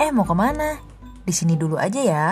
Eh mau ke mana? Di sini dulu aja ya.